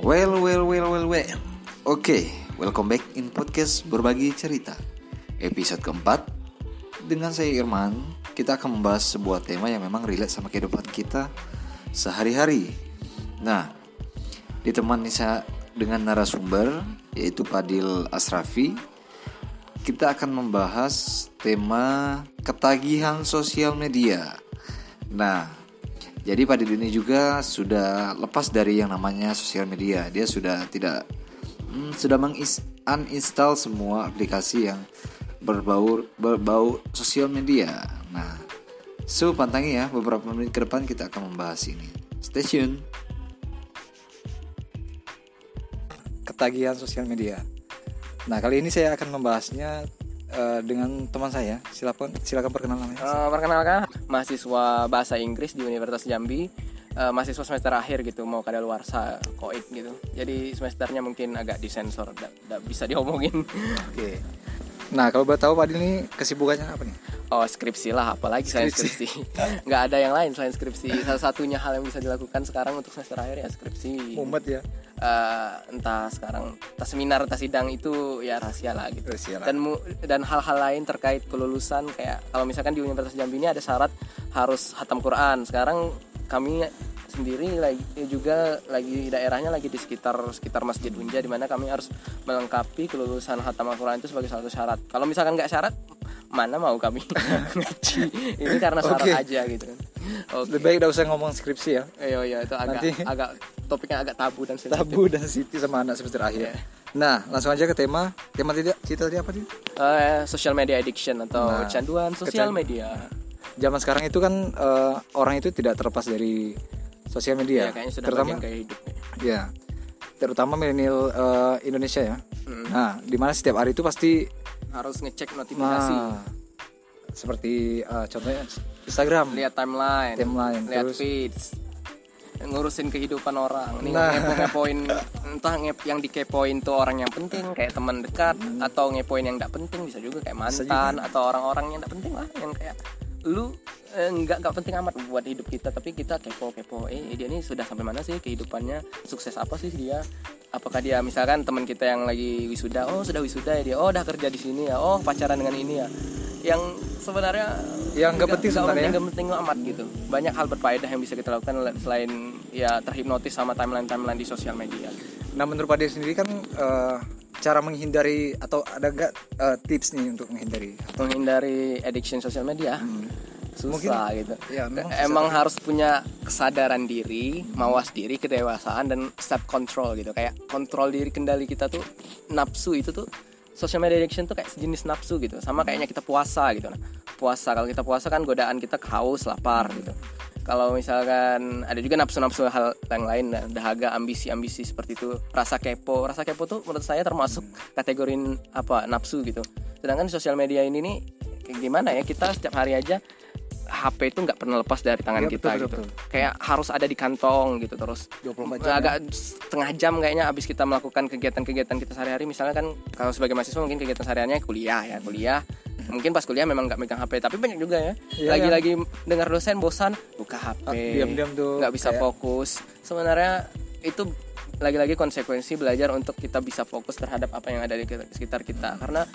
Well, well, well, well, well. Oke, welcome back in podcast berbagi cerita. Episode keempat dengan saya Irman, kita akan membahas sebuah tema yang memang relate sama kehidupan kita sehari-hari. Nah, ditemani saya dengan narasumber yaitu Padil Asrafi. Kita akan membahas tema ketagihan sosial media. Nah, jadi Padil ini juga sudah lepas dari yang namanya sosial media. Dia sudah tidak hmm, sudah menginstal semua aplikasi yang berbau berbau sosial media. Nah, so pantangi ya beberapa menit ke depan kita akan membahas ini. Stay tune. Ketagihan sosial media. Nah, kali ini saya akan membahasnya uh, dengan teman saya. Silakan silakan perkenalan namanya. Uh, perkenalkan, mahasiswa bahasa Inggris di Universitas Jambi. Uh, mahasiswa semester akhir gitu mau kadaluarsa koit gitu jadi semesternya mungkin agak disensor tidak bisa diomongin oke okay. nah kalau boleh tahu Pak ini kesibukannya apa nih Oh skripsi lah, apalagi selain skripsi. Nggak ada yang lain selain skripsi. Salah satunya hal yang bisa dilakukan sekarang untuk semester akhir ya skripsi. Mumet ya. Uh, entah sekarang entah seminar entah sidang itu ya rahasia lah gitu. Rahasia lah. Dan dan hal-hal lain terkait kelulusan kayak kalau misalkan di Universitas Jambi ini ada syarat harus hatam Quran. Sekarang kami sendiri lagi juga lagi daerahnya lagi di sekitar sekitar Masjid Unja di mana kami harus melengkapi kelulusan hatam Al-Quran itu sebagai satu syarat. Kalau misalkan nggak syarat mana mau kami ngaji ini karena syarat okay. aja gitu kan okay. lebih baik udah usah ngomong skripsi ya iya iya itu agak Nanti, agak topiknya agak tabu dan sensitif. Tabu dan sensitif sama anak semester akhir. Yeah. nah langsung aja ke tema. Tema tidak cerita tadi apa sih uh, social media addiction atau nah, canduan sosial media. Zaman sekarang itu kan uh, orang itu tidak terlepas dari sosial media. Ya, kayaknya sudah terutama kayak hidupnya ya. Terutama milenial uh, Indonesia ya. Hmm. nah di mana setiap hari itu pasti harus ngecek notifikasi. Nah, seperti uh, contohnya Instagram. Lihat timeline timeline lihat terus, feeds ngurusin kehidupan orang nih nah. ngepo ngepoin entah ngep yang dikepoin tuh orang yang penting kayak teman dekat hmm. atau ngepoin yang tidak penting bisa juga kayak mantan juga. atau orang-orang yang tidak penting lah yang kayak lu eh, nggak nggak penting amat buat hidup kita tapi kita kepo kepo eh dia ini sudah sampai mana sih kehidupannya sukses apa sih dia apakah dia misalkan teman kita yang lagi wisuda? Oh sudah wisuda ya dia. Oh udah kerja di sini ya. Oh pacaran dengan ini ya. Yang sebenarnya yang nggak penting sebenarnya nggak penting amat gitu. Banyak hal berfaedah yang bisa kita lakukan selain ya terhipnotis sama timeline timeline di sosial media. Nah menurut Pak sendiri kan uh, cara menghindari atau ada gak uh, tips nih untuk menghindari? Menghindari addiction sosial media? Hmm. Susah Mungkin, gitu. ya, emang susah. harus punya kesadaran diri mawas diri kedewasaan dan self control gitu. Kayak kontrol diri kendali kita tuh nafsu itu tuh social media addiction tuh kayak sejenis nafsu gitu. Sama kayaknya kita puasa gitu. Nah puasa kalau kita puasa kan godaan kita haus lapar gitu. Kalau misalkan ada juga nafsu-nafsu hal yang lain dahaga ambisi-ambisi seperti itu rasa kepo. Rasa kepo tuh menurut saya termasuk kategori apa? Nafsu gitu. Sedangkan di sosial media ini nih kayak gimana ya? Kita setiap hari aja HP itu nggak pernah lepas dari tangan ya, kita betul, gitu. Betul. Kayak harus ada di kantong gitu terus. 24 jam. Agak ya? setengah jam kayaknya abis kita melakukan kegiatan-kegiatan kita sehari-hari misalnya kan kalau sebagai mahasiswa mungkin kegiatan sehariannya kuliah ya, kuliah mungkin pas kuliah memang nggak megang HP tapi banyak juga ya iya, lagi-lagi ya. dengar dosen bosan buka HP diam-diam tuh nggak bisa kayak... fokus sebenarnya itu lagi-lagi konsekuensi belajar untuk kita bisa fokus terhadap apa yang ada di sekitar kita karena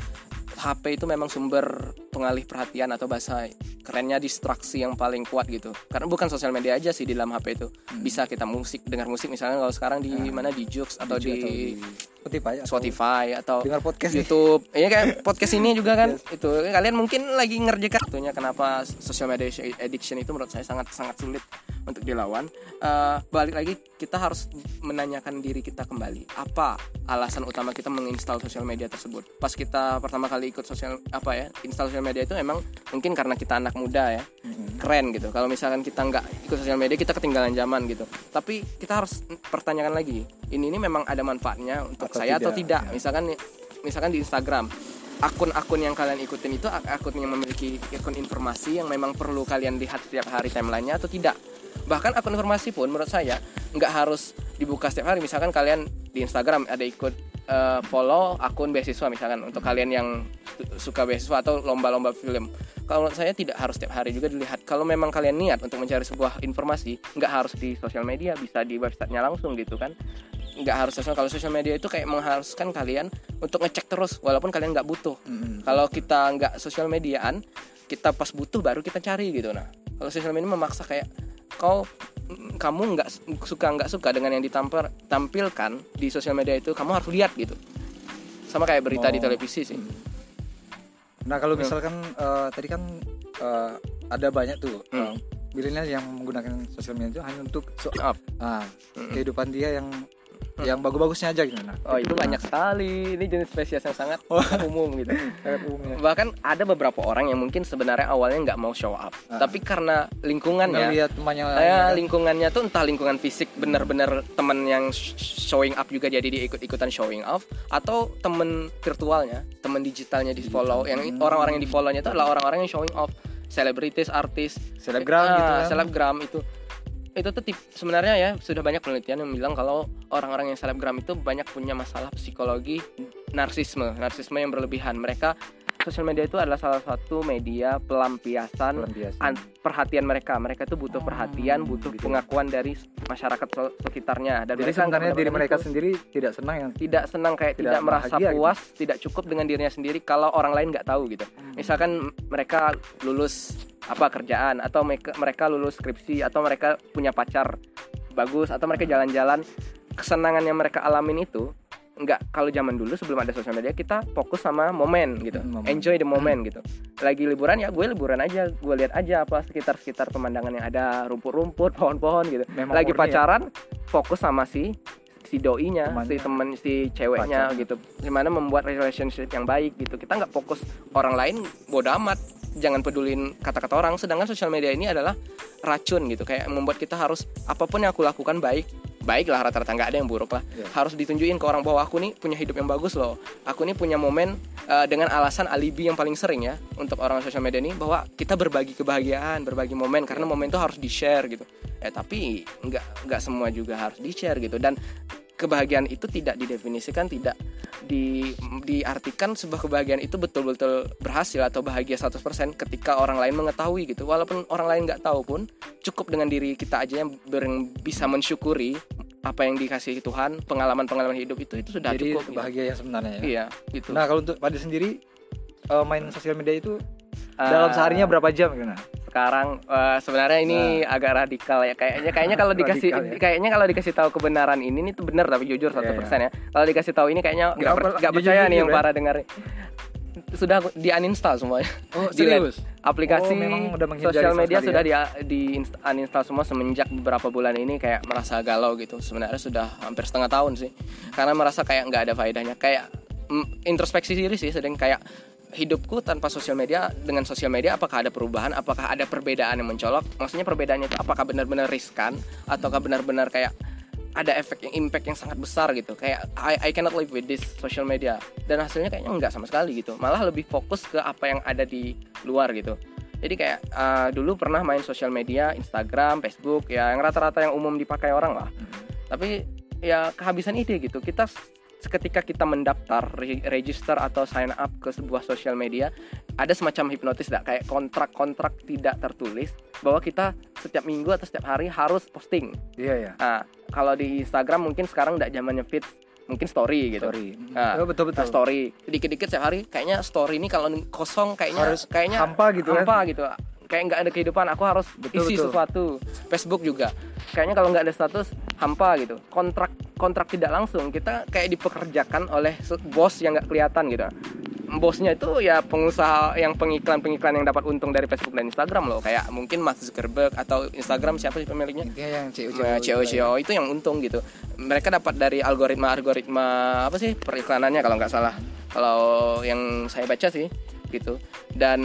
HP itu memang sumber pengalih perhatian atau bahasa kerennya distraksi yang paling kuat gitu. Karena bukan sosial media aja sih di dalam HP itu. Hmm. bisa kita musik dengar musik misalnya kalau sekarang di hmm. mana di Jux atau di, atau di Spotify atau, Spotify atau dengar podcast YouTube. Ini kayak podcast ini juga kan. Yes. itu kalian mungkin lagi ngerjakan tentunya kenapa sosial media addiction itu menurut saya sangat sangat sulit untuk dilawan. Uh, balik lagi kita harus menanyakan diri kita kembali. Apa alasan utama kita menginstal sosial media tersebut? Pas kita pertama kali ikut sosial apa ya install sosial media itu emang mungkin karena kita anak muda ya. Mm-hmm. keren gitu. Kalau misalkan kita nggak ikut sosial media kita ketinggalan zaman gitu. Tapi kita harus pertanyakan lagi ini ini memang ada manfaatnya untuk atau saya tidak, atau tidak? ya. misalkan misalkan di Instagram akun-akun yang kalian ikutin itu akun yang memiliki akun informasi yang memang perlu kalian lihat setiap hari timelinenya atau tidak? Bahkan akun informasi pun menurut saya nggak harus dibuka setiap hari. Misalkan kalian di Instagram ada ikut uh, follow akun beasiswa misalkan untuk kalian yang suka beasiswa atau lomba-lomba film kalau menurut saya tidak harus setiap hari juga dilihat. Kalau memang kalian niat untuk mencari sebuah informasi nggak harus di sosial media bisa di websitenya langsung gitu kan. Nggak harus sosial kalau sosial media itu kayak mengharuskan kalian untuk ngecek terus walaupun kalian nggak butuh. Mm-mm. kalau kita nggak sosial mediaan kita pas butuh baru kita cari gitu nah. Kalau sosial media memaksa kayak kau mm, kamu nggak suka nggak suka dengan yang ditampil tampilkan di sosial media itu kamu harus lihat gitu. Sama kayak berita di Oh. televisi sih Nah kalau misalkan eh, tadi kan eh, ada banyak tuh Hmm. eh, milenial yang menggunakan sosial media itu hanya untuk so, Up. ah, Mm-mm. kehidupan dia yang yang bagus-bagusnya aja gitu nah. oh itu banyak sekali ini jenis spesies yang sangat umum gitu Sangat umum ya. bahkan ada beberapa orang yang mungkin sebenarnya awalnya nggak mau show up Ah. tapi karena lingkungannya Ngelihat temannya ya lain, kan. lingkungannya tuh entah lingkungan fisik bener-bener temen yang sh- showing up juga jadi dia ikut-ikutan showing off atau temen virtualnya temen digitalnya di follow yang Hmm. orang-orang yang di follownya itu adalah orang-orang yang showing off selebritis artis Selebgram Ah, gitu kan. selebgram itu itu tuh tip, sebenarnya ya sudah banyak penelitian yang bilang kalau orang-orang yang selebgram itu banyak punya masalah psikologi narsisme narsisme yang berlebihan. Mereka sosial media itu adalah salah satu media pelampiasan Bulan biasa. an- perhatian mereka mereka itu butuh Oh, perhatian butuh gitu pengakuan dari masyarakat se- sekitarnya dan Jadi mereka sebenarnya diri mereka itu. sendiri tidak senang yang tidak senang kayak Tidak tidak, merasa bahagia gitu. puas tidak cukup dengan dirinya sendiri kalau orang lain nggak tahu gitu misalkan mereka lulus apa kerjaan atau mereka, mereka lulus skripsi atau mereka punya pacar bagus atau mereka jalan-jalan kesenangan yang mereka alamin itu nggak kalau zaman dulu sebelum ada sosial media kita fokus sama momen gitu. Hmm, momen. enjoy the moment gitu. Lagi liburan ya gue liburan aja. Gue lihat aja apa sekitar sekitar pemandangan yang ada rumput-rumput pohon-pohon gitu. Memang lagi ya. pacaran fokus sama si si doinya Temannya. si temen si ceweknya Pacarnya. gitu. Gimana membuat relationship yang baik gitu. Kita nggak fokus orang lain bodoh amat. Jangan pedulin kata-kata orang. Sedangkan sosial media ini adalah racun gitu. Kayak membuat kita harus apa pun yang aku lakukan baik baik lah rata-rata nggak ada yang buruk lah Iya. harus ditunjukin ke orang bahwa aku nih punya hidup yang bagus loh. Aku nih punya momen eh, dengan alasan alibi yang paling sering ya untuk orang sosial media ini bahwa kita berbagi kebahagiaan berbagi momen karena momen itu harus di share gitu. Eh tapi nggak nggak semua juga harus di share gitu. Dan kebahagiaan itu tidak didefinisikan tidak di diartikan sebuah kebahagiaan itu betul-betul berhasil atau bahagia 100% ketika orang lain mengetahui gitu walaupun orang lain nggak tahu pun cukup dengan diri kita aja yang bisa mensyukuri apa yang dikasih Tuhan pengalaman-pengalaman hidup itu itu sudah Jadi cukup gitu. bahagia yang sebenarnya ya. iya gitu Nah kalau untuk pada sendiri eh, main sosial media itu Ah, dalam seharinya berapa jam gitu nah? Sekarang eh, sebenarnya ini agak radikal ya. Kayaknya kayaknya kalau dikasih ya. kayaknya kalau dikasih tahu kebenaran ini nih tuh benar tapi jujur 100% Iya, ya. Kalau dikasih tahu ini kayaknya nggak per- nggak jujur- percaya nih yang ya. para dengar. Sudah di uninstall semuanya. Oh Delete. aplikasi Oh, memang udah sosial media. sudah di, di inst- uninstall semua semenjak beberapa bulan ini kayak merasa galau gitu. Sebenarnya sudah hampir setengah tahun sih. Karena merasa kayak nggak ada faedahnya. Kayak mm, introspeksi diri sih sedang kayak hidupku tanpa sosial media dengan sosial media apakah ada perubahan apakah ada perbedaan yang mencolok? Maksudnya perbedaannya itu apakah benar-benar riskan ataukah benar-benar kayak ada efek yang impact yang sangat besar gitu. Kayak I, I cannot live with this social media. Dan hasilnya kayaknya nggak sama sekali gitu. Malah lebih fokus ke apa yang ada di luar gitu. Jadi kayak uh, dulu pernah main sosial media Instagram Facebook ya yang rata-rata yang umum dipakai orang lah. Tapi ya kehabisan ide gitu. Kita ketika kita mendaftar re- register atau sign up ke sebuah sosial media ada semacam hipnotis dak kayak kontrak-kontrak tidak tertulis bahwa kita setiap minggu atau setiap hari harus posting Iya ya. Nah, kalau di Instagram mungkin sekarang nggak zamannya feed, mungkin story gitu. Sorry. Nah, oh, betul Nah, betul. story dikit-dikit setiap hari kayaknya story ini kalau kosong kayaknya Harus kayaknya hampa gitu kan. hampa gitu. Kayak nggak ada kehidupan, aku harus Betul, isi betul. sesuatu. Facebook juga. Kayaknya kalau nggak ada status hampa gitu. Kontrak kontrak tidak langsung kita kayak dipekerjakan oleh bos yang nggak kelihatan gitu. Bosnya itu ya pengusaha yang pengiklan-pengiklan yang dapat untung dari Facebook dan Instagram loh. Kayak mungkin Mark Zuckerberg atau Instagram siapa sih pemiliknya? Yang CEO Nah, CEO CEO itu yang untung gitu. Mereka dapat dari algoritma algoritma apa sih periklanannya kalau nggak salah. Kalau yang saya baca sih gitu. Dan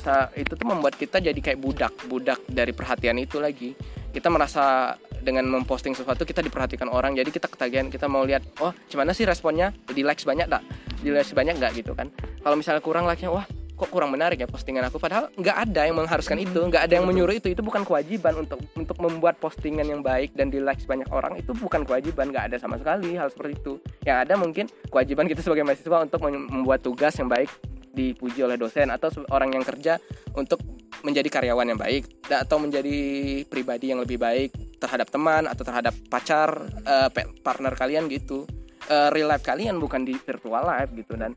sa- itu tuh membuat kita jadi kayak budak budak dari perhatian itu lagi. Kita merasa dengan memposting sesuatu kita diperhatikan orang jadi kita ketagihan kita mau lihat oh gimana sih responnya di likes banyak tak di likes banyak nggak gitu kan kalau misalnya kurang like-nya wah kok kurang menarik ya postingan aku? Padahal nggak ada yang mengharuskan itu nggak ada yang menyuruh itu. Itu bukan kewajiban untuk untuk membuat postingan yang baik dan di likes banyak orang. Itu bukan kewajiban nggak ada sama sekali hal seperti itu. Yang ada mungkin kewajiban kita sebagai mahasiswa untuk mem- membuat tugas yang baik dipuji oleh dosen atau orang yang kerja untuk menjadi karyawan yang baik atau menjadi pribadi yang lebih baik terhadap teman atau terhadap pacar eh, partner kalian gitu. Eh, real life kalian bukan di virtual life gitu. Dan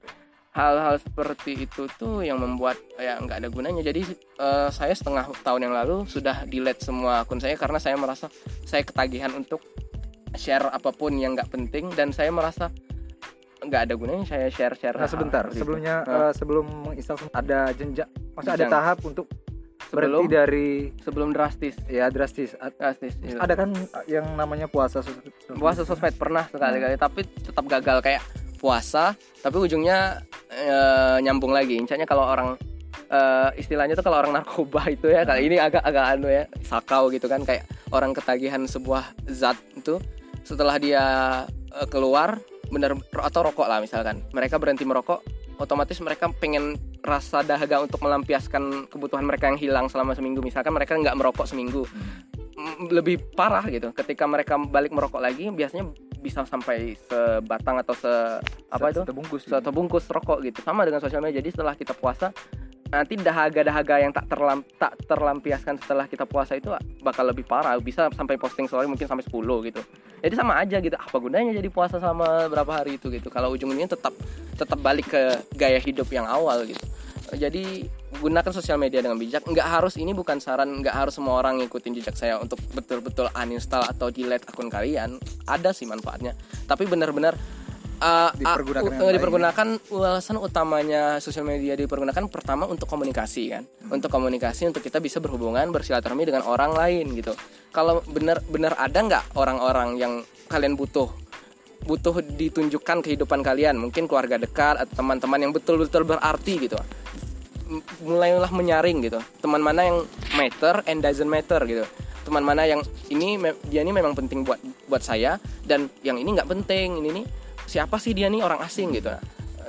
hal-hal seperti itu tuh yang membuat ya nggak ada gunanya jadi eh, saya setengah tahun yang lalu sudah delete semua akun saya karena saya merasa saya ketagihan untuk share apa pun yang nggak penting dan saya merasa nggak ada gunanya saya share share Nah sebentar, sebelumnya Nah. eh, sebelum menginstal ada jenjang, masa ada tahap untuk sebelum berhenti dari sebelum drastis ya drastis. Drastis gitu. Ada kan yang namanya puasa. sos- puasa sosmed pernah sekali-kali tapi tetap gagal kayak puasa tapi ujungnya eh, nyambung lagi. Misalnya kalau orang eh, istilahnya tuh kalau orang narkoba itu ya kali ini agak agak anu ya sakau gitu kan. Kayak orang ketagihan sebuah zat itu setelah dia eh, keluar bener atau rokok lah misalkan. Mereka berhenti merokok otomatis mereka pengen rasa dahaga untuk melampiaskan kebutuhan mereka yang hilang selama seminggu. Misalkan mereka nggak merokok seminggu. Mm, lebih parah gitu. Ketika mereka balik merokok lagi biasanya bisa sampai sebatang atau se apa itu? Terbungkus. satu bungkus rokok gitu. Sama dengan sosial media. Jadi setelah kita puasa nanti dahaga-dahaga yang tak terlam tak terlampiaskan setelah kita puasa itu bakal lebih parah. Bisa sampai posting story mungkin sampai 10 gitu. Jadi sama aja gitu. Apa gunanya jadi puasa sama berapa hari itu gitu? Kalau ujung-ujungnya tetap tetap balik ke gaya hidup yang awal gitu. Jadi gunakan sosial media dengan bijak. Nggak harus ini bukan saran nggak harus semua orang ngikutin jejak saya untuk betul-betul uninstall atau delete akun kalian. Ada sih manfaatnya. Tapi benar-benar uh, Dipergunakan uh, dipergunakan alasan utamanya sosial media dipergunakan pertama untuk komunikasi kan? Untuk komunikasi untuk kita bisa berhubungan bersilaturahmi dengan orang lain gitu. Kalau benar-benar ada nggak orang-orang yang kalian butuh butuh ditunjukkan kehidupan kalian? Mungkin keluarga dekat atau teman-teman yang betul-betul berarti gitu mulailah menyaring gitu. Teman mana yang matter and doesn't matter gitu. Teman mana yang ini dia ini memang penting buat buat saya dan yang ini nggak penting. Ini nih siapa sih dia nih orang asing gitu.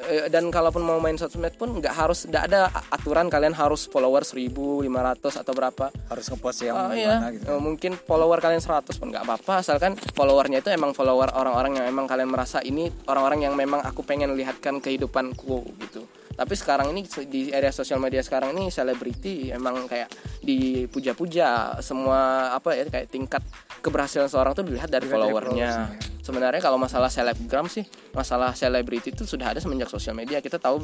Eh, dan kalaupun mau main sosmed pun nggak harus nggak ada aturan kalian harus followers 1500 atau berapa. Harus ngepost yang Oh iya, mana gitu. Eh, mungkin follower kalian 100 pun nggak apa-apa asalkan followernya itu emang follower orang-orang yang memang kalian merasa ini orang-orang yang memang aku pengen lihatkan kehidupanku gitu. Tapi sekarang ini di area sosial media sekarang ini selebriti emang kayak dipuja-puja semua apa ya kayak tingkat keberhasilan seorang tuh dilihat dari Dilihat followernya. Sebenarnya kalau masalah selebgram sih, masalah selebriti itu sudah ada semenjak sosial media. Kita tahu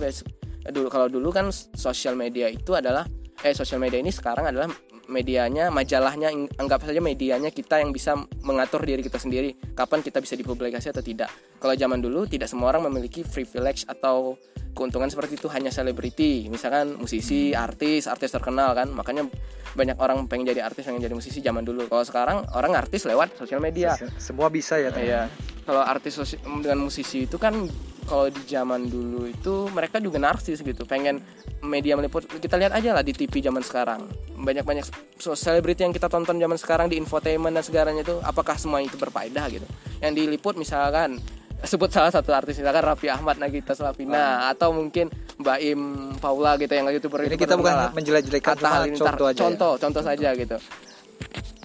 dulu kalau dulu kan sosial media itu adalah eh sosial media ini sekarang adalah medianya, majalahnya, anggap saja medianya kita yang bisa mengatur diri kita sendiri kapan kita bisa dipublikasi atau tidak. Kalau zaman dulu tidak semua orang memiliki privilege atau keuntungan seperti itu hanya selebriti, misalkan musisi, artis, artis terkenal kan, makanya banyak orang pengen jadi artis, pengen jadi musisi zaman dulu. Kalau sekarang orang artis lewat sosial media. Se- Semua bisa ya. Iya. Kalau artis dengan musisi itu kan kalau di zaman dulu itu mereka juga narsis gitu, pengen media meliput. Kita lihat aja lah di TV zaman sekarang. Banyak-banyak so- selebriti yang kita tonton zaman sekarang di infotainment dan segalanya itu apakah semua itu berfaedah gitu. Yang diliput misalkan sebut salah satu artis misalkan Raffi Ahmad, Nagita Slavina atau mungkin Mbak Im Paula gitu yang youtuber Ini YouTuber kita bukan menjelek-jelekan cuma Halilintar. contoh aja. ya. contoh contoh saja gitu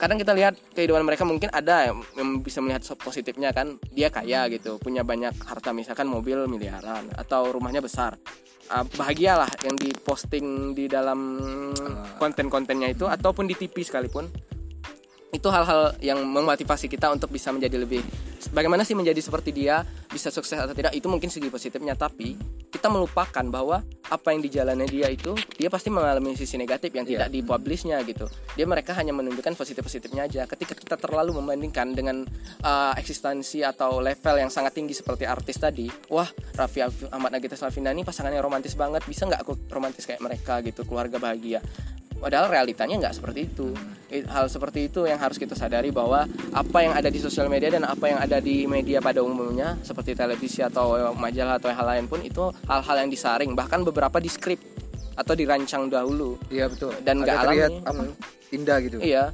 kadang kita lihat kehidupan mereka mungkin ada yang, yang bisa melihat positifnya kan dia kaya gitu punya banyak harta misalkan mobil miliaran atau rumahnya besar. Ah, bahagialah yang diposting di dalam konten-kontennya itu ataupun di TV sekalipun. Itu hal-hal yang memotivasi kita untuk bisa menjadi lebih bagaimana sih menjadi seperti dia bisa sukses atau tidak itu mungkin segi positifnya. Tapi kita melupakan bahwa apa yang dijalani dia itu dia pasti mengalami sisi negatif yang tidak dipublishnya gitu. Dia mereka hanya menunjukkan positif-positifnya aja. Ketika kita terlalu membandingkan dengan uh, eksistensi atau level yang sangat tinggi seperti artis tadi wah Raffi Ahmad Nagita Slavina ini pasangannya romantis banget. Bisa nggak aku romantis kayak mereka gitu keluarga bahagia Padahal realitanya nggak seperti itu. Hal seperti itu yang harus kita sadari bahwa apa yang ada di sosial media dan apa yang ada di media pada umumnya seperti televisi atau majalah atau hal lain pun itu hal-hal yang disaring bahkan beberapa di skrip atau dirancang dahulu. Iya betul. Dan nggak alami. apa? Hmm. Indah gitu. Iya,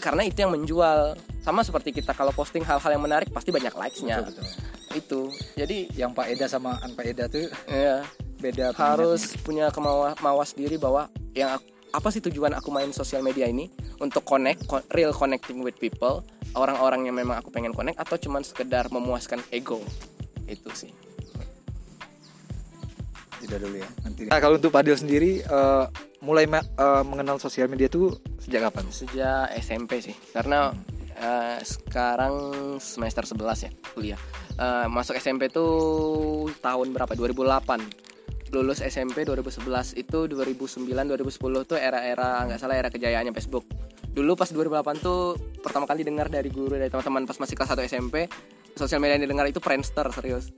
karena itu yang menjual. Sama seperti kita kalau posting hal-hal yang menarik pasti banyak likes-nya. Betul, betul. Itu. Jadi Yang Pak Eda sama An Pak Eda tuh ya beda harus punya kemauan mawas diri bahwa yang aku- apa sih tujuan aku main sosial media ini untuk connect co- real connecting with people orang-orang yang memang aku pengen connect atau cuman sekedar memuaskan ego itu sih Tidak dulu ya. Nanti. Nah, kalau untuk Padil sendiri eh, mulai eh, mengenal sosial media tuh sejak kapan? sejak SMP sih karena eh, sekarang semester 11 ya kuliah Eh, masuk SMP tuh tahun berapa 2008 lulus SMP 2011 itu 2009 2010 tuh era-era nggak salah era kejayaannya Facebook. Dulu pas 2008 tuh pertama kali dengar dari guru dari teman-teman pas masih kelas 1 SMP sosial media yang didengar itu Friendster serius.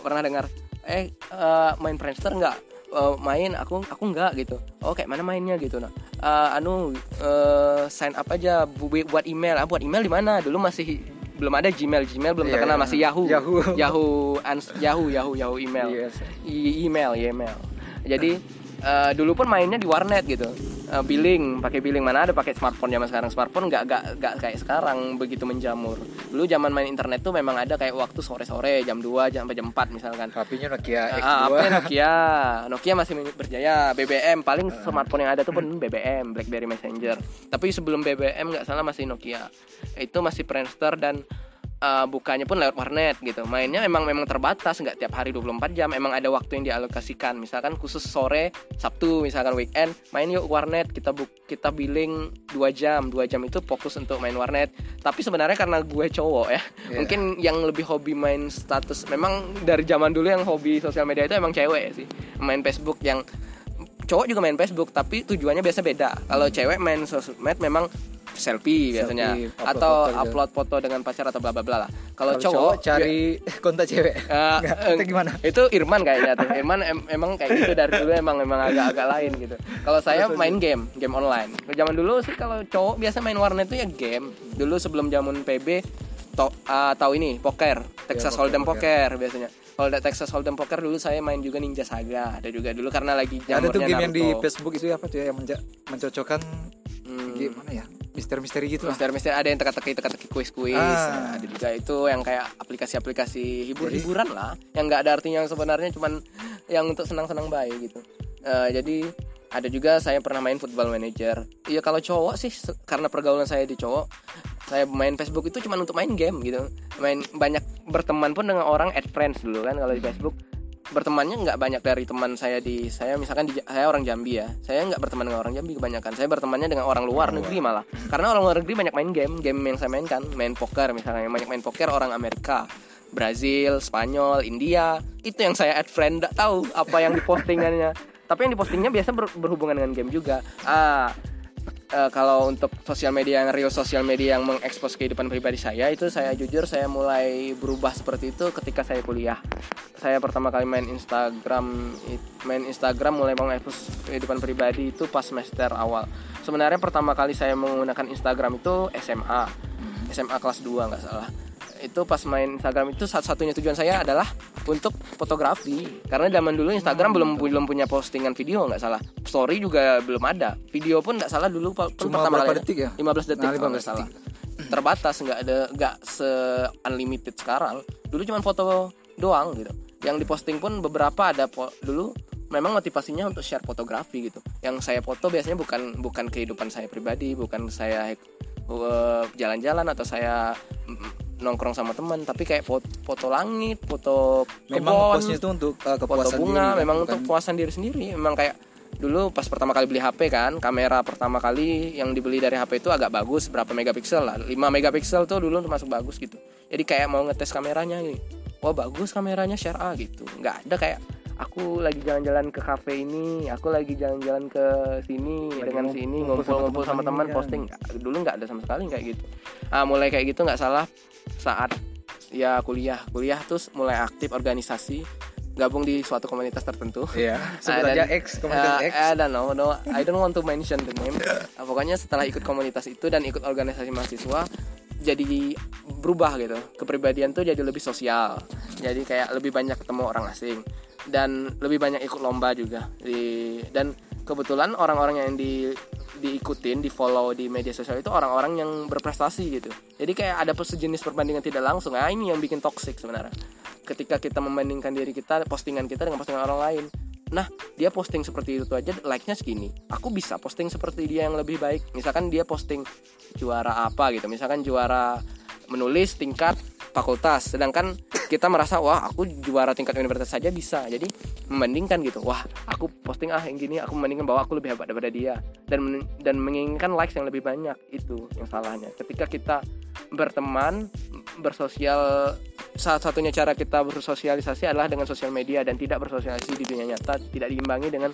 Pernah dengar eh eh, main Friendster nggak? Eh, main. Aku aku nggak gitu. Oh kayak mana mainnya? gitu. Nah Eh, anu eh, sign up aja bu- buat email. Ah buat email di mana? Dulu masih belum ada Gmail Gmail belum Iya, terkenal iya. masih Yahoo Yahoo. Yahoo ans- Yahoo Yahoo Yahoo email Yes. I- email ya email jadi eh, dulu pun mainnya di warnet gitu. Eh, billing pakai billing. Mana ada pakai smartphone zaman sekarang. Smartphone nggak nggak nggak kayak sekarang begitu menjamur. Dulu zaman main internet tuh memang ada kayak waktu sore sore jam 2 jam sampai jam 4 misalkan. HP-nya Nokia X2. Ah, apa Nokia. Nokia masih berjaya. BBM paling smartphone yang ada tuh pun BBM BlackBerry Messenger. Tapi sebelum BBM nggak salah masih Nokia. Itu masih Friendster dan eh, bukanya pun lewat warnet gitu. Mainnya memang memang terbatas nggak tiap hari 24 jam. Emang ada waktu yang dialokasikan. Misalkan khusus sore Sabtu misalkan weekend main yuk warnet. Kita buk kita billing 2 jam. 2 jam itu fokus untuk main warnet. Tapi sebenarnya karena gue cowok ya Iya. mungkin yang lebih hobi main status memang dari zaman dulu yang hobi sosial media itu emang cewek sih. Main Facebook yang cowok juga main Facebook tapi tujuannya biasa beda. Kalau cewek main sosmed memang selfie biasanya Selfie, upload atau foto gitu. upload foto dengan pacar atau bla bla bla lah kalau Kalau cowok, cari kontak cewek. Eh, Nggak, eh, itu gimana? Itu Irman kayaknya tuh. Irman em- emang kayak gitu dari dulu emang emang agak-agak lain gitu. Kalau saya main game, game online. Zaman dulu sih kalau cowok biasa main warnet itu ya game. Dulu sebelum zaman PB to, ah, tahu ini poker, Texas poker, Hold'em poker. poker. biasanya. Kalau ada Texas Hold'em poker dulu saya main juga Ninja Saga. Ada juga dulu karena lagi ada tuh jamurnya game yang di Naruto. Facebook itu apa tuh ya yang menja- mencocokkan Hmm. gimana ya? Misteri-misteri gitu lah. Mister-mister ada yang teka-teki teka-teki kuis-kuis. Ah. Nah, ada juga itu yang kayak aplikasi-aplikasi hibur-hiburan lah, yang nggak ada artinya yang sebenarnya cuman yang untuk senang-senang baik gitu. Eh, jadi ada juga saya pernah main Football Manager. Iya kalau cowok sih karena pergaulan saya di cowok, saya main Facebook itu cuma untuk main game gitu. Main banyak berteman pun dengan orang add friends dulu kan kalau di Facebook bertemannya nggak banyak dari teman saya di saya misalkan di saya orang Jambi ya. Saya nggak berteman dengan orang Jambi kebanyakan. Saya bertemannya dengan orang luar negeri malah. Karena orang luar negeri banyak main game game yang saya mainkan. Main poker misalnya banyak main poker orang Amerika. Brazil Spanyol India. Itu yang saya add friend nggak tahu apa yang dipostingannya. Tapi yang dipostingnya biasa ber- berhubungan dengan game juga. Ah eh, kalau untuk sosial media yang real sosial media yang mengekspos kehidupan pribadi saya itu saya jujur saya mulai berubah seperti itu ketika saya kuliah. Saya pertama kali main Instagram main Instagram mulai mengekspos kehidupan pribadi itu pas semester awal. Sebenarnya pertama kali saya menggunakan Instagram itu SMA SMA kelas 2 nggak salah itu pas main Instagram itu satu-satunya tujuan saya adalah untuk fotografi. Karena zaman dulu Instagram belum belum punya postingan video nggak salah. Story juga belum ada. Video pun nggak salah dulu pun Cuma pertama kali detik ya? 15 detik Nah, kalau nggak 15 salah. terbatas nggak ada nggak se unlimited sekarang. Dulu cuma foto doang gitu. Yang diposting pun beberapa ada dulu memang motivasinya untuk share fotografi gitu. Yang saya foto biasanya bukan bukan kehidupan saya pribadi bukan saya uh, jalan-jalan atau saya mm, nongkrong sama teman tapi kayak foto, foto langit foto Memang kebon itu untuk uh, foto kepuasan bunga diri, memang bukan- untuk kepuasan diri sendiri. Memang kayak dulu pas pertama kali beli HP kan kamera pertama kali yang dibeli dari HP itu agak bagus berapa megapiksel lah. 5 megapiksel tuh dulu termasuk bagus gitu. Jadi kayak mau ngetes kameranya nih wah bagus kameranya share A gitu. Nggak ada kayak aku lagi jalan-jalan ke kafe ini aku lagi jalan-jalan ke sini Lagi dengan sini ngumpul-ngumpul sama teman kan. posting. Dulu nggak ada sama sekali kayak gitu. Ah mulai kayak gitu nggak salah saat ya kuliah kuliah terus mulai aktif organisasi gabung di suatu komunitas tertentu Iya. Sebut Ah, aja dan- X komunitas Eh, X. I don't know, no, I don't want to mention the name. Ah, pokoknya setelah ikut komunitas itu dan ikut organisasi mahasiswa, jadi berubah gitu. Kepribadian tuh jadi lebih sosial. Jadi kayak lebih banyak ketemu orang asing dan lebih banyak ikut lomba juga. Di dan kebetulan orang-orang yang di diikutin, di follow di media sosial itu orang-orang yang berprestasi gitu. Jadi kayak ada sejenis perbandingan tidak langsung. Nah, ini yang bikin toxic sebenarnya. Ketika kita membandingkan diri kita, postingan kita dengan postingan orang lain. Nah, dia posting seperti itu aja like-nya segini. Aku bisa posting seperti dia yang lebih baik. Misalkan dia posting juara apa gitu. Misalkan juara menulis tingkat fakultas. Sedangkan kita merasa wah aku juara tingkat universitas saja bisa. Jadi membandingkan gitu. Wah aku posting ah yang gini aku membandingkan bahwa aku lebih hebat daripada dia. Dan dan menginginkan likes yang lebih banyak. Itu yang salahnya. Ketika kita berteman bersosial salah satunya cara kita bersosialisasi adalah dengan sosial media dan tidak bersosialisasi di dunia nyata tidak diimbangi dengan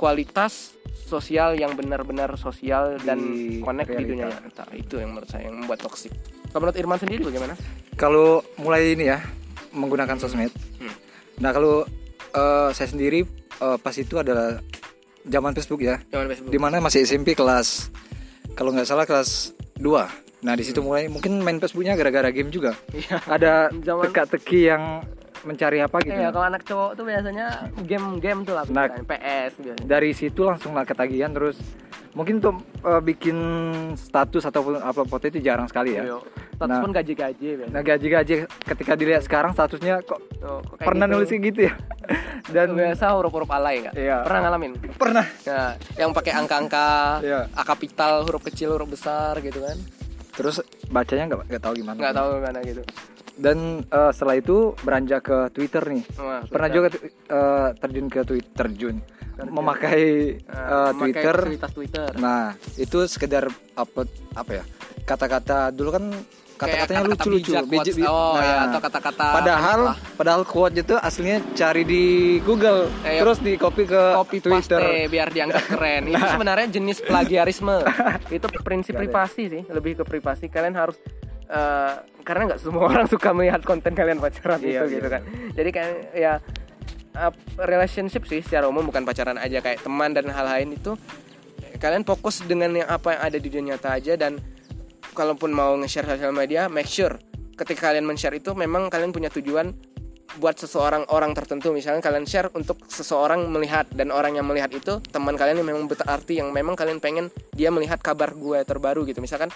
kualitas sosial yang benar-benar sosial dan Di connect di dunia realita. nyata. Itu yang menurut saya yang membuat toksik kalau menurut Irman sendiri bagaimana Kalau mulai ini ya menggunakan sosmed. Hmm. Nah kalau eh, saya sendiri eh, pas itu adalah zaman Facebook ya, Jangan Facebook di mana masih SMP kelas kalau nggak salah kelas 2 Nah di situ mulai mungkin main Facebooknya gara-gara game juga. Iya. Ada Zaman- teka-teki yang mencari apa gitu. Iya, kalau anak cowok tuh biasanya game-game tuh lah, Nah, PS biasanya. Dari situ langsung lah ketagihan terus mungkin untuk eh, bikin status ataupun upload foto itu jarang sekali ya. Iya. Status Nah. pun gaji-gaji. Nah gaji-gaji ketika dilihat sekarang statusnya kok Tuh, kok kayak pernah gitu. nulis gitu ya. Dan biasa huruf-huruf alay nggak? Iya. Pernah ngalamin? pernah Ya, yang pakai angka-angka, Iya. A kapital, huruf kecil, huruf besar gitu kan. terus bacanya nggak nggak tahu gimana. Nggak tahu gimana gitu. Dan eh, setelah itu beranjak ke Twitter nih. Wah, Pernah juga eh, terjun ke Twitter, terjun, memakai Eh, eh, memakai Twitter. Twitter. Nah itu sekedar upload apa ya kata-kata dulu kan kata-katanya lucu-lucu. bijak, Biji- quotes. oh nah, ya atau kata-kata Padahal lah. padahal quote itu aslinya cari di Google Eh, terus di copy ke copy Twitter. paste biar dianggap keren. Itu sebenarnya jenis plagiarisme. itu prinsip privasi sih, lebih ke privasi. Kalian harus eh, karena nggak semua orang suka melihat konten kalian pacaran Iya, itu gitu iya. kan. Jadi kan ya relationship sih secara umum bukan pacaran aja kayak teman dan hal lain itu kalian fokus dengan yang apa yang ada di dunia nyata aja dan kalaupun mau nge-share sosial media make sure ketika kalian men-share itu memang kalian punya tujuan buat seseorang orang tertentu misalnya kalian share untuk seseorang melihat dan orang yang melihat itu teman kalian yang memang berarti yang memang kalian pengen dia melihat kabar gue terbaru gitu misalkan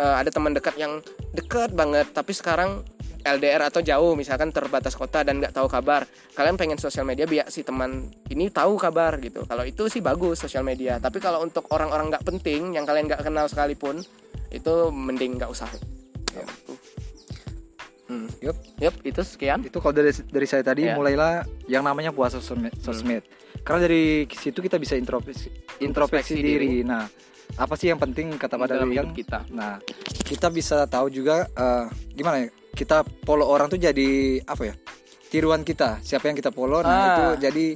eh, ada teman dekat yang dekat banget tapi sekarang LDR atau jauh misalkan terbatas kota dan nggak tahu kabar kalian pengen sosial media biar si teman ini tahu kabar gitu kalau itu sih bagus sosial media tapi kalau untuk orang-orang nggak penting yang kalian nggak kenal sekalipun itu mending nggak usah Ya. Hmm. Yup. Yup, itu sekian. Itu kalau dari dari saya tadi Iya. mulailah yang namanya puasa sosmed. sosmed. Karena dari situ kita bisa introspeksi, introspeksi Introspeksi diri. Nah, apa sih yang penting kata pada dalam kan? kita. Nah, kita bisa tahu juga eh, gimana ya? Kita follow orang tuh jadi apa ya? Tiruan kita. Siapa yang kita follow, nah Ah. itu jadi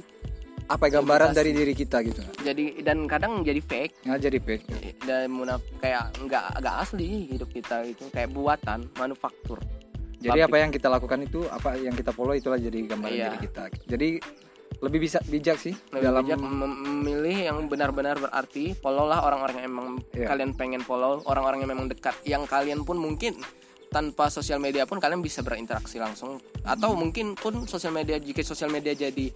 apa ya, gambaran Imitasi. dari diri kita gitu. Jadi dan kadang jadi fake Nah, jadi fake. dan munaf kayak nggak nggak asli hidup kita gitu kayak buatan manufaktur. Jadi Pabrik. apa yang kita lakukan itu, apa yang kita follow itulah jadi gambaran Iya. diri kita. Jadi lebih bisa bijak sih Lebih dalam bijak mem- memilih yang benar-benar berarti follow lah orang-orang yang emang Iya. kalian pengen follow orang-orang yang memang dekat. Yang kalian pun mungkin tanpa sosial media pun kalian bisa berinteraksi langsung. Atau mungkin pun sosial media jika sosial media jadi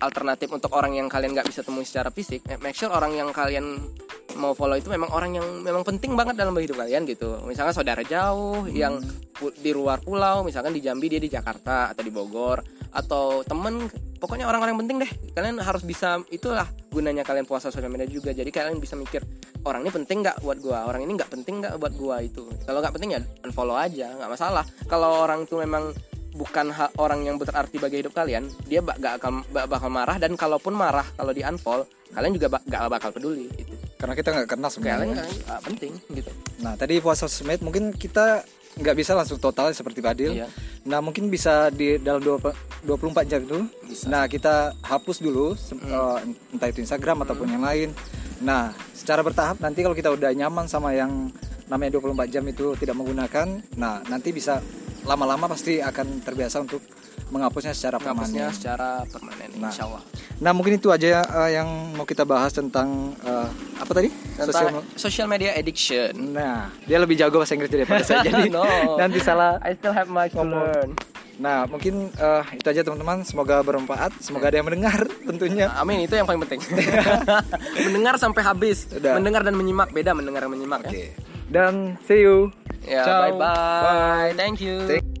alternatif untuk orang yang kalian nggak bisa temui secara fisik eh, make sure orang yang kalian mau follow itu memang orang yang memang penting banget dalam hidup kalian gitu. Misalnya saudara jauh yang pu- di luar pulau misalkan di Jambi dia di Jakarta atau di Bogor atau temen pokoknya orang-orang penting deh. Kalian harus bisa itulah gunanya kalian puasa sosial media juga. Jadi kalian bisa mikir orang ini penting nggak buat gua? Orang ini nggak penting nggak buat gua itu? Kalau nggak penting ya unfollow aja nggak masalah. Kalau orang tuh memang bukan orang yang berarti bagi hidup kalian dia gak akan ba- bakal marah. Dan kalaupun marah kalau di unfollow kalian juga ba- gak bakal peduli gitu. Karena kita nggak kenal kalian sebenarnya. nggak penting gitu. Nah, tadi puasa sosmed mungkin kita nggak bisa langsung total seperti Badil. Iya. Nah, mungkin bisa di dalam 20 24 jam itu. Bisa. Nah, kita hapus dulu se- eh, entah itu Instagram ataupun yang lain. Nah, secara bertahap nanti kalau kita udah nyaman sama yang namanya 24 jam itu tidak menggunakan, nah nanti bisa lama-lama pasti akan terbiasa untuk menghapusnya secara menghapusnya permanen. secara permanen Nah. insya Allah Nah, mungkin itu aja eh, yang mau kita bahas tentang eh, apa tadi? Tentang social media addiction Nah, dia lebih jago bahasa Inggris daripada saya. Jadi No. nanti salah. I still have much to learn Nah, mungkin eh, itu aja teman-teman. Semoga bermanfaat. Semoga ada yang mendengar tentunya. Amin itu yang paling penting mendengar sampai habis Udah. mendengar dan menyimak beda mendengar dan menyimak ya Oke. Dan see you. ya Ciao. bye bye thank you Thank-